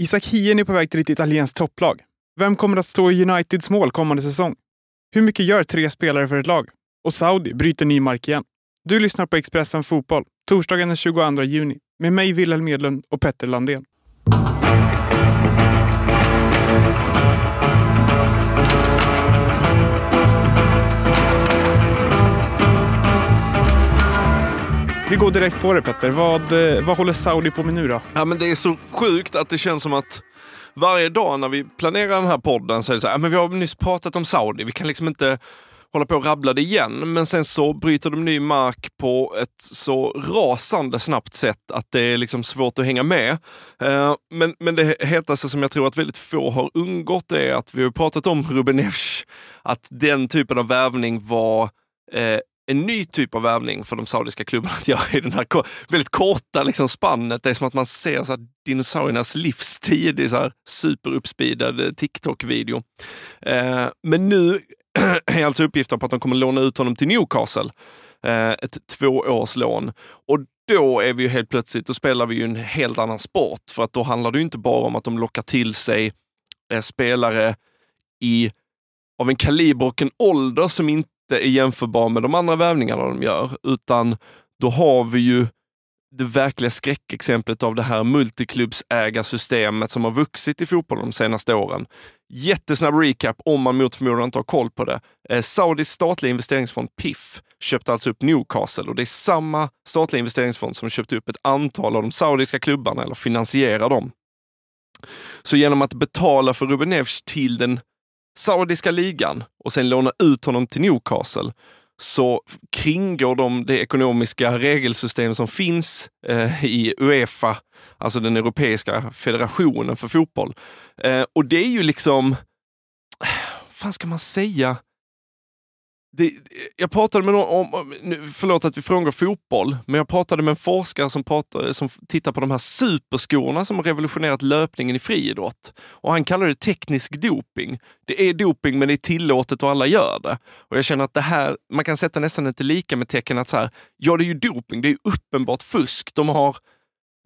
Isak Hien är på väg till ett italienskt topplag. Vem kommer att stå i Uniteds mål kommande säsong? Hur mycket gör tre spelare för ett lag? Och Saudi bryter ny mark igen. Du lyssnar på Expressen Fotboll, torsdagen den 22 juni med mig, Wilhelm Medlund och Petter Landén. Vi går direkt på det Petter. Vad, eh, vad håller Saudi på med nu då? Ja, men det är så sjukt att det känns som att varje dag när vi planerar den här podden så är det så här, ah, men vi har nyss pratat om Saudi, vi kan liksom inte hålla på och rabbla det igen. Men sen så bryter de ny mark på ett så rasande snabbt sätt att det är liksom svårt att hänga med. Eh, men, men det hetaste som jag tror att väldigt få har undgått är att vi har pratat om Ruben Neves, att den typen av värvning var eh, en ny typ av värvning för de saudiska klubbarna att göra i den här väldigt korta liksom, spannet. Det är som att man ser så här, dinosauriernas livstid i så här superuppspeedad eh, TikTok-video. Eh, men nu är alltså uppgifter på att de kommer låna ut honom till Newcastle. Eh, ett tvåårslån. Och då är vi ju helt plötsligt, då spelar vi ju en helt annan sport. För att då handlar det ju inte bara om att de lockar till sig eh, spelare i, av en kaliber och en ålder som inte är jämförbar med de andra värvningarna de gör, utan då har vi ju det verkliga skräckexemplet av det här multiklubbsägarsystemet som har vuxit i fotbollen de senaste åren. Jättesnabb recap om man mot förmodan inte har koll på det. Eh, Saudis statliga investeringsfond PIF köpte alltså upp Newcastle och det är samma statliga investeringsfond som köpte upp ett antal av de saudiska klubbarna eller finansierar dem. Så genom att betala för Rubenevs till den saudiska ligan och sen låna ut honom till Newcastle så kringgår de det ekonomiska regelsystem som finns eh, i Uefa, alltså den europeiska federationen för fotboll. Eh, och det är ju liksom, eh, vad fan ska man säga? Det, jag pratade med någon om, förlåt att vi frångår fotboll, men jag pratade med en forskare som, pratade, som tittar på de här superskorna som har revolutionerat löpningen i friidrott. Och han kallar det teknisk doping. Det är doping men det är tillåtet och alla gör det. Och jag känner att det här, man kan sätta nästan inte lika med tecken att så här, ja det är ju doping, det är uppenbart fusk. De har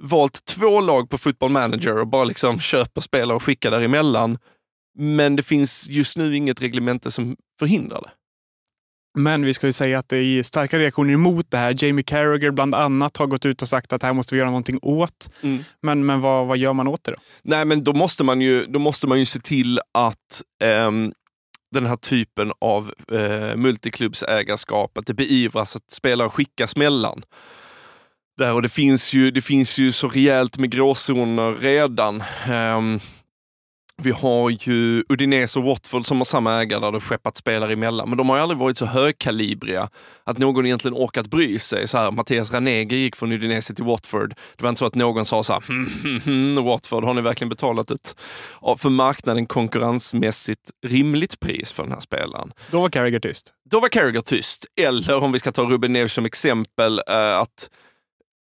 valt två lag på football manager och bara liksom köper spelare och skickar däremellan. Men det finns just nu inget reglemente som förhindrar det. Men vi ska ju säga att det är starka reaktioner emot det här. Jamie Carragher bland annat har gått ut och sagt att det här måste vi göra någonting åt. Mm. Men, men vad, vad gör man åt det då? Nej, men då måste man ju, då måste man ju se till att um, den här typen av uh, multiklubbsägarskap, att det beivras att spelare skickas mellan. Där, och det finns, ju, det finns ju så rejält med gråzoner redan. Um, vi har ju Udinese och Watford som har samma ägare där det skeppat spelare emellan, men de har ju aldrig varit så högkalibriga att någon egentligen orkat bry sig. Så här, Mattias Ranege gick från Udinese till Watford. Det var inte så att någon sa så här, hm, hm, hm, Watford, har ni verkligen betalat ett för marknaden konkurrensmässigt rimligt pris för den här spelaren? Då var Carragher tyst. Då var Carragher tyst. Eller om vi ska ta Ruben Neves som exempel, eh, att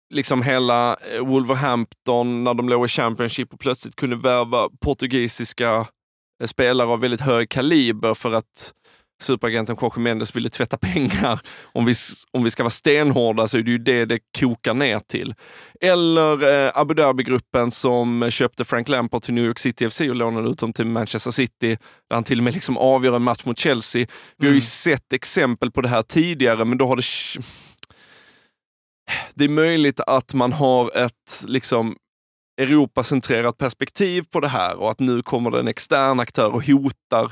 liksom hela eh, Wolverhampton när de låg i Championship och plötsligt kunde värva portugisiska eh, spelare av väldigt hög kaliber för att superagenten Jorge Mendes ville tvätta pengar. Om vi, om vi ska vara stenhårda så är det ju det det kokar ner till. Eller eh, Abu Dhabi-gruppen som köpte Frank Lampard till New York City FC och lånade ut dem till Manchester City, där han till och med liksom avgör en match mot Chelsea. Vi har ju mm. sett exempel på det här tidigare, men då har det det är möjligt att man har ett liksom Europacentrerat perspektiv på det här och att nu kommer det en extern aktör och hotar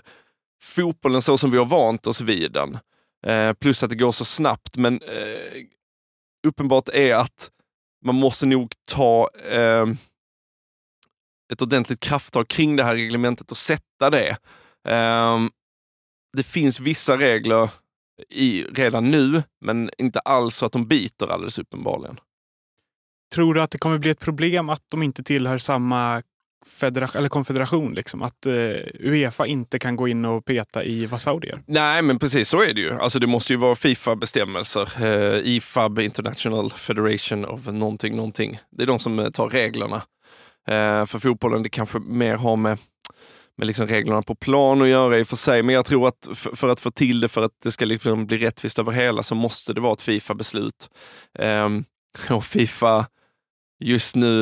fotbollen så som vi har vant oss vid den. Eh, plus att det går så snabbt, men eh, uppenbart är att man måste nog ta eh, ett ordentligt krafttag kring det här reglementet och sätta det. Eh, det finns vissa regler i, redan nu, men inte alls så att de biter alldeles uppenbarligen. Tror du att det kommer bli ett problem att de inte tillhör samma federation, eller konfederation? Liksom? Att eh, Uefa inte kan gå in och peta i vad Saudi gör? Nej, men precis så är det ju. Alltså, det måste ju vara Fifa-bestämmelser. Eh, IFAB, International Federation of någonting, någonting. Det är de som eh, tar reglerna. Eh, för fotbollen, det kanske mer har med med liksom reglerna på plan att göra i och för sig. Men jag tror att för, att få till det, för att det ska liksom bli rättvist över hela, så måste det vara ett Fifa-beslut. Um, och Fifa just nu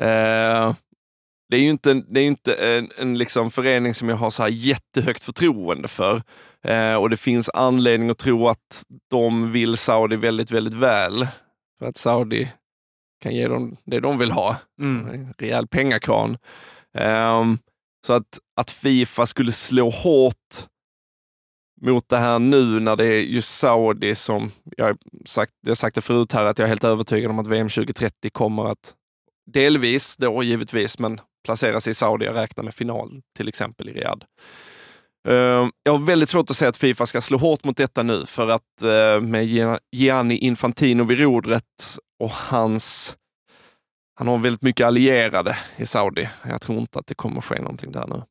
uh, det är ju inte, det är inte en, en liksom förening som jag har så här jättehögt förtroende för. Eh, och det finns anledning att tro att de vill Saudi väldigt, väldigt väl. För att Saudi kan ge dem det de vill ha. Mm. En rejäl pengakran. Um, så att, att Fifa skulle slå hårt mot det här nu när det är just Saudi som, jag har sagt, jag sagt det förut här, att jag är helt övertygad om att VM 2030 kommer att delvis då givetvis, men placeras i Saudi. Jag räknar med final till exempel i Riyadh. Uh, jag har väldigt svårt att säga att Fifa ska slå hårt mot detta nu för att uh, med Gianni Infantino vid rodret och hans han har väldigt mycket allierade i Saudi. Jag tror inte att det kommer ske någonting där nu.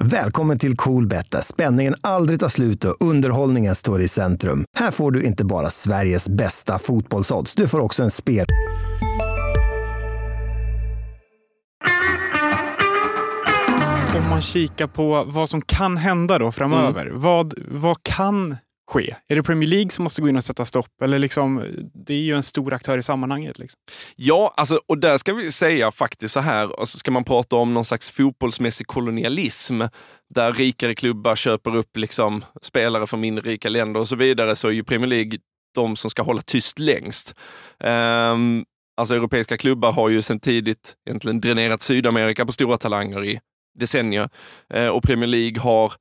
Välkommen till Coolbet där spänningen aldrig tar slut och underhållningen står i centrum. Här får du inte bara Sveriges bästa fotbollsodds, du får också en spel... Om man kikar på vad som kan hända då framöver. Mm. Vad, vad kan ske? Är det Premier League som måste gå in och sätta stopp? Eller liksom, det är ju en stor aktör i sammanhanget. Liksom. Ja, alltså, och där ska vi säga faktiskt så här, alltså ska man prata om någon slags fotbollsmässig kolonialism, där rikare klubbar köper upp liksom spelare från mindre rika länder och så vidare, så är ju Premier League de som ska hålla tyst längst. Um, alltså europeiska klubbar har ju sedan tidigt egentligen dränerat Sydamerika på stora talanger i decennier. Uh, och Premier League har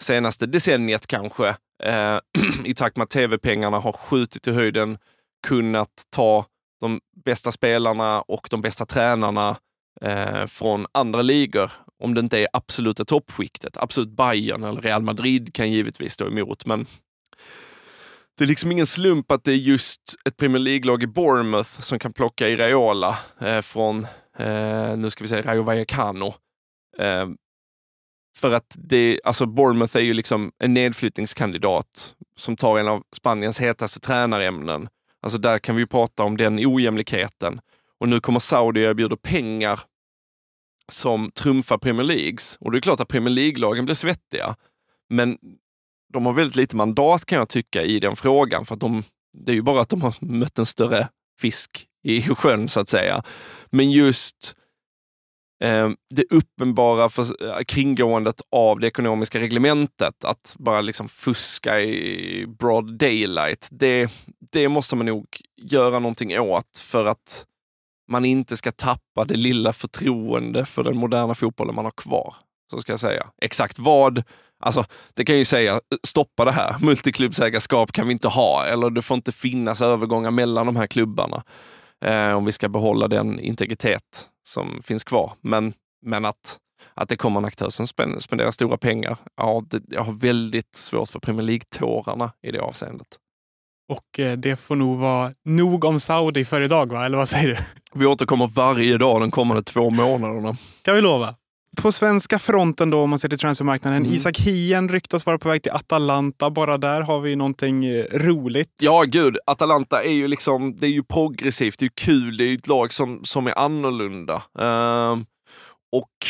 senaste decenniet kanske eh, i takt med att tv-pengarna har skjutit i höjden kunnat ta de bästa spelarna och de bästa tränarna eh, från andra ligor. Om det inte är absoluta toppskiktet. Absolut Bayern eller Real Madrid kan givetvis stå emot, men det är liksom ingen slump att det är just ett Premier League-lag i Bournemouth som kan plocka Iraola eh, från, eh, nu ska vi säga Rayo Vallecano. Eh, för att det, alltså Bournemouth är ju liksom en nedflyttningskandidat som tar en av Spaniens hetaste tränarämnen. Alltså där kan vi prata om den ojämlikheten. Och nu kommer Saudi och erbjuder pengar som trumfar Premier Leagues. Och det är klart att Premier League-lagen blir svettiga. Men de har väldigt lite mandat kan jag tycka i den frågan. För att de, det är ju bara att de har mött en större fisk i sjön så att säga. Men just Ehm, det uppenbara för, eh, kringgåendet av det ekonomiska reglementet, att bara liksom fuska i broad daylight, det, det måste man nog göra någonting åt för att man inte ska tappa det lilla förtroende för den moderna fotbollen man har kvar. Så ska jag säga. Exakt vad? Alltså, det kan ju säga, eh, stoppa det här. Multiklubbsägarskap kan vi inte ha, eller det får inte finnas övergångar mellan de här klubbarna. Eh, om vi ska behålla den integritet som finns kvar. Men, men att, att det kommer en aktör som spenderar stora pengar, ja, det, jag har väldigt svårt för Premier League-tårarna i det avseendet. Och eh, det får nog vara nog om Saudi för idag, va? eller vad säger du? Vi återkommer varje dag de kommande två månaderna. kan vi lova. På svenska fronten då, om man ser till transfermarknaden. Mm. Isak Hien ryktas vara på väg till Atalanta. Bara där har vi någonting eh, roligt. Ja, gud. Atalanta är ju liksom, det är ju progressivt, det är kul, det är ett lag som, som är annorlunda. Uh, och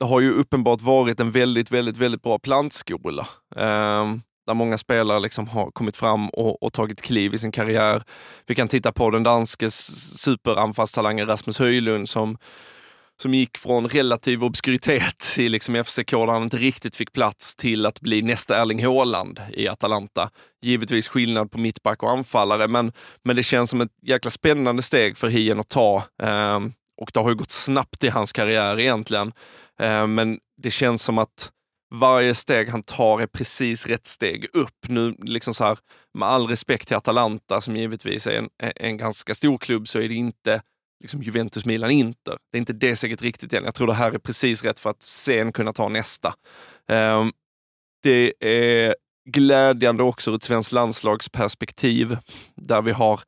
det har ju uppenbart varit en väldigt, väldigt, väldigt bra plantskola. Uh, där många spelare liksom har kommit fram och, och, tagit kliv i sin karriär. Vi kan titta på den danske superanfallstalangen Rasmus Höjlund som som gick från relativ obskuritet i liksom FCK där han inte riktigt fick plats till att bli nästa Erling Haaland i Atalanta. Givetvis skillnad på mittback och anfallare, men, men det känns som ett jäkla spännande steg för Hien att ta. Eh, och det har ju gått snabbt i hans karriär egentligen. Eh, men det känns som att varje steg han tar är precis rätt steg upp. Nu, liksom så här, med all respekt till Atalanta, som givetvis är en, en ganska stor klubb, så är det inte liksom Juventus, Milan, Inter. Det är inte det steget riktigt än. Jag tror det här är precis rätt för att sen kunna ta nästa. Um, det är glädjande också ur ett svenskt landslagsperspektiv där vi har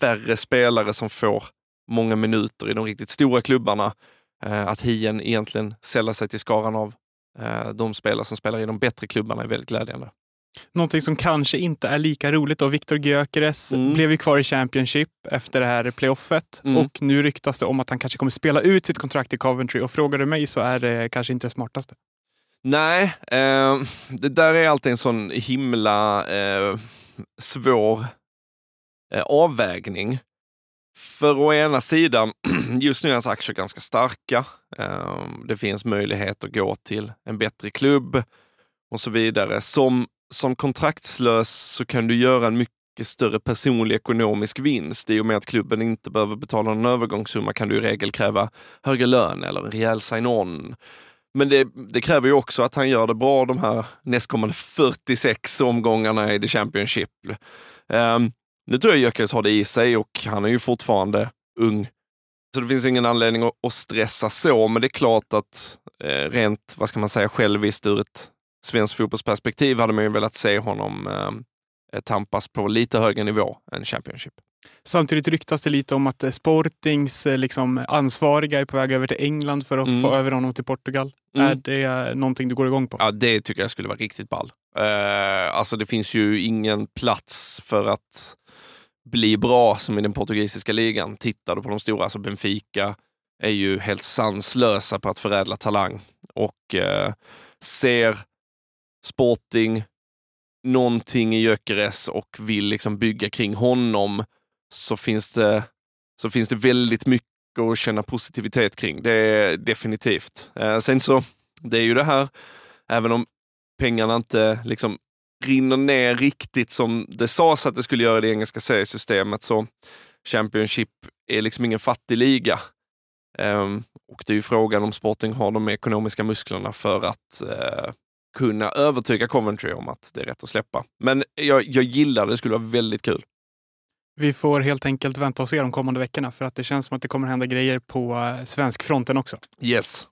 färre spelare som får många minuter i de riktigt stora klubbarna. Uh, att Hien egentligen sällar sig till skaran av uh, de spelare som spelar i de bättre klubbarna är väldigt glädjande. Någonting som kanske inte är lika roligt då. Viktor Gyökeres mm. blev ju kvar i Championship efter det här playoffet mm. och nu ryktas det om att han kanske kommer spela ut sitt kontrakt i Coventry och frågar du mig så är det kanske inte det smartaste. Nej, eh, det där är alltid en sån himla eh, svår eh, avvägning. För å ena sidan, just nu är hans aktier ganska starka. Ehm, det finns möjlighet att gå till en bättre klubb och så vidare. Som, som kontraktslös så kan du göra en mycket större personlig ekonomisk vinst. I och med att klubben inte behöver betala någon övergångssumma kan du i regel kräva högre lön eller en rejäl sign-on. Men det, det, kräver ju också att han gör det bra de här nästkommande 46 omgångarna i the Championship. Um, nu tror jag Gyökeres har det i sig och han är ju fortfarande ung. Så det finns ingen anledning att, att stressa så, men det är klart att eh, rent, vad ska man säga, själviskt ur ett svenskt fotbollsperspektiv hade man ju velat se honom eh, tampas på lite högre nivå än Championship. Samtidigt ryktas det lite om att eh, Sportings eh, liksom, ansvariga är på väg över till England för att mm. få över honom till Portugal. Mm. Är det någonting du går igång på? Ja, det tycker jag skulle vara riktigt ball. Uh, alltså det finns ju ingen plats för att bli bra som i den portugisiska ligan. Tittar du på de stora, alltså Benfica är ju helt sanslösa på att förädla talang och uh, ser Sporting någonting i Gyökeres och vill liksom bygga kring honom så finns det, så finns det väldigt mycket att känna positivitet kring. Det är definitivt. Eh, sen så, det är ju det här, även om pengarna inte liksom rinner ner riktigt som det sades att det skulle göra i det engelska seriesystemet, så Championship är liksom ingen fattig liga. Um, och det är ju frågan om Sporting har de ekonomiska musklerna för att uh, kunna övertyga Coventry om att det är rätt att släppa. Men jag, jag gillar det, det skulle vara väldigt kul. Vi får helt enkelt vänta och se de kommande veckorna för att det känns som att det kommer hända grejer på uh, svensk fronten också. Yes.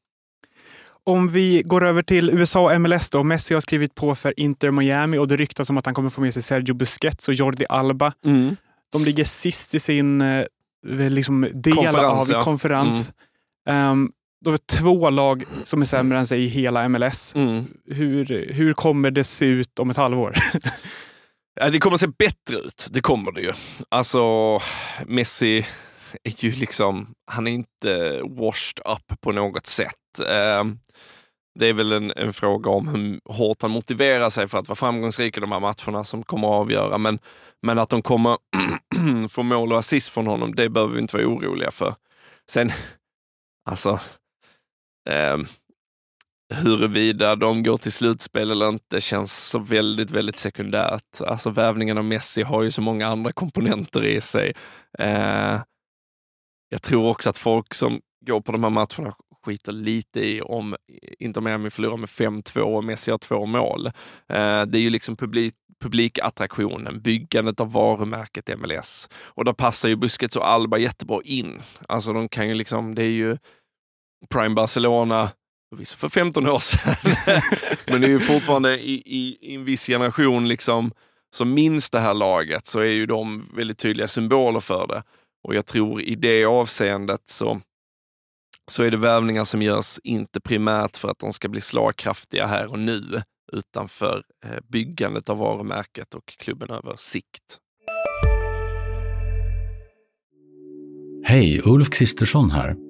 Om vi går över till USA och MLS då. Messi har skrivit på för Inter Miami och det ryktas om att han kommer få med sig Sergio Busquets och Jordi Alba. Mm. De ligger sist i sin eh, liksom, del konferens, av ja. konferens. Mm. Um, de är två lag som är sämre än sig i hela MLS. Mm. Hur, hur kommer det se ut om ett halvår? det kommer se bättre ut, det kommer det ju. Alltså, Messi är ju liksom, han är inte washed up på något sätt. Ehm, det är väl en, en, fråga om hur hårt han motiverar sig för att vara framgångsrik i de här matcherna som kommer att avgöra. Men, men att de kommer få mål och assist från honom, det behöver vi inte vara oroliga för. Sen, alltså, eh, huruvida de går till slutspel eller inte känns så väldigt, väldigt sekundärt. Alltså vävningen av Messi har ju så många andra komponenter i sig. Eh, jag tror också att folk som går på de här matcherna skiter lite i om Inter Miami förlorar med 5-2 och Messi har två mål. Eh, det är ju liksom publik, publikattraktionen, byggandet av varumärket MLS. Och där passar ju Busquets och Alba jättebra in. Alltså de kan ju liksom, det är ju Prime Barcelona, för 15 år sedan. Men det är ju fortfarande i, i, i, en viss generation liksom, som minns det här laget så är ju de väldigt tydliga symboler för det. Och jag tror i det avseendet så så är det värvningar som görs inte primärt för att de ska bli slagkraftiga här och nu, utan för eh, byggandet av varumärket och klubben över sikt. Hej, Ulf Kristersson här.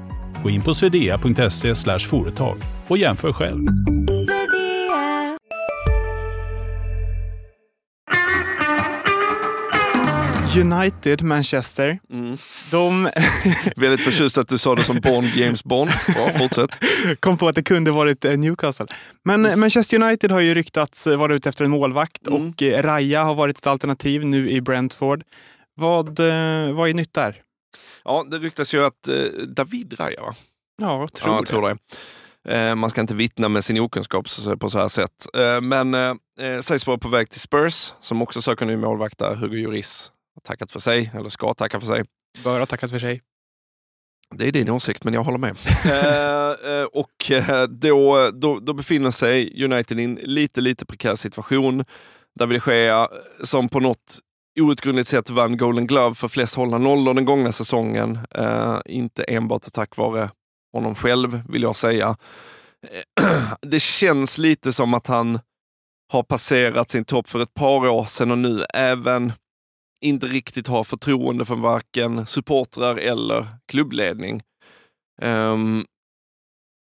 Gå in på swedea.se företag och jämför själv. United, Manchester. Mm. De... Väldigt förtjust att du sa det som Bond, James Bond. Bra, fortsätt. Kom på att det kunde varit eh, Newcastle. Men mm. Manchester United har ju ryktats vara ute efter en målvakt mm. och eh, Raja har varit ett alternativ nu i Brentford. Vad, vad är nytt där? Ja, det ryktas ju att eh, David Raja, va? Ja, tror, ja, jag tror det. Eh, man ska inte vittna med sin okunskap på så här sätt. Eh, men eh, sägs vara på väg till Spurs, som också söker ny målvakt där. Hugo Lloris har tackat för sig, eller ska tacka för sig. Bör ha tackat för sig. Det är din åsikt, men jag håller med. eh, eh, och eh, då, då, då, befinner sig United i en lite, lite prekär situation. David Gea, som på något outgrundligt sett vann Golden Glove för flest hållna nollor den gångna säsongen. Eh, inte enbart tack vare honom själv, vill jag säga. Eh, det känns lite som att han har passerat sin topp för ett par år sedan och nu även inte riktigt har förtroende från varken supportrar eller klubbledning. Um,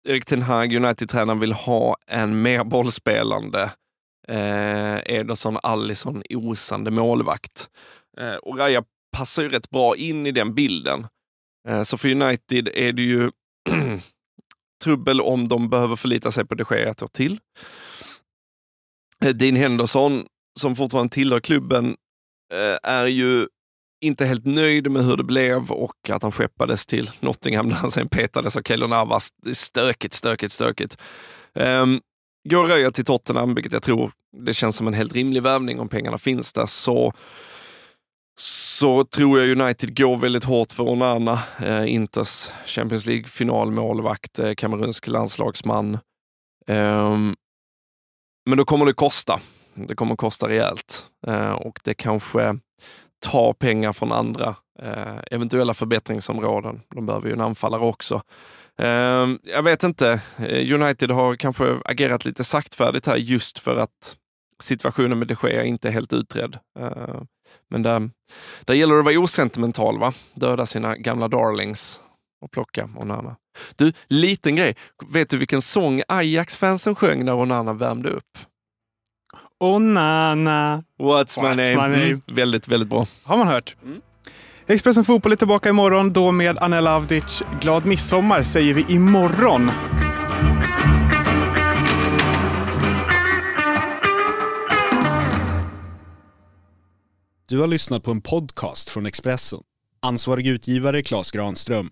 Erik Ten Hag, United-tränaren, vill ha en mer bollspelande eh, Ederson, Allison, osande målvakt. Eh, och Raja passar ju rätt bra in i den bilden. Eh, så för United är det ju trubbel om de behöver förlita sig på de Gea ett år till. Eh, Dean Henderson, som fortfarande tillhör klubben, eh, är ju inte helt nöjd med hur det blev och att han skeppades till Nottingham där han sen petades av Keylor Navas. Det är stökigt, stökigt, stökigt. Um, går Röja till Tottenham, vilket jag tror det känns som en helt rimlig värvning om pengarna finns där, så, så tror jag United går väldigt hårt för Onana, eh, Inters Champions League-finalmålvakt, eh, kamerunsk landslagsman. Eh, men då kommer det kosta. Det kommer kosta rejält eh, och det kanske tar pengar från andra eh, eventuella förbättringsområden. De behöver ju en anfallare också. Eh, jag vet inte, eh, United har kanske agerat lite saktfärdigt här just för att situationen med de Gea inte är helt utredd. Eh, men där, där gäller det att vara osentimental, va? döda sina gamla darlings och plocka Onana. Du, liten grej. Vet du vilken sång Ajax-fansen sjöng när Onana värmde upp? Onana. What's, my What's name? my name? Mm, väldigt, väldigt bra. Har man hört. Mm. Expressen Fotboll är tillbaka imorgon, då med Anel Avdic. Glad midsommar säger vi imorgon. Du har lyssnat på en podcast från Expressen. Ansvarig utgivare Klas Granström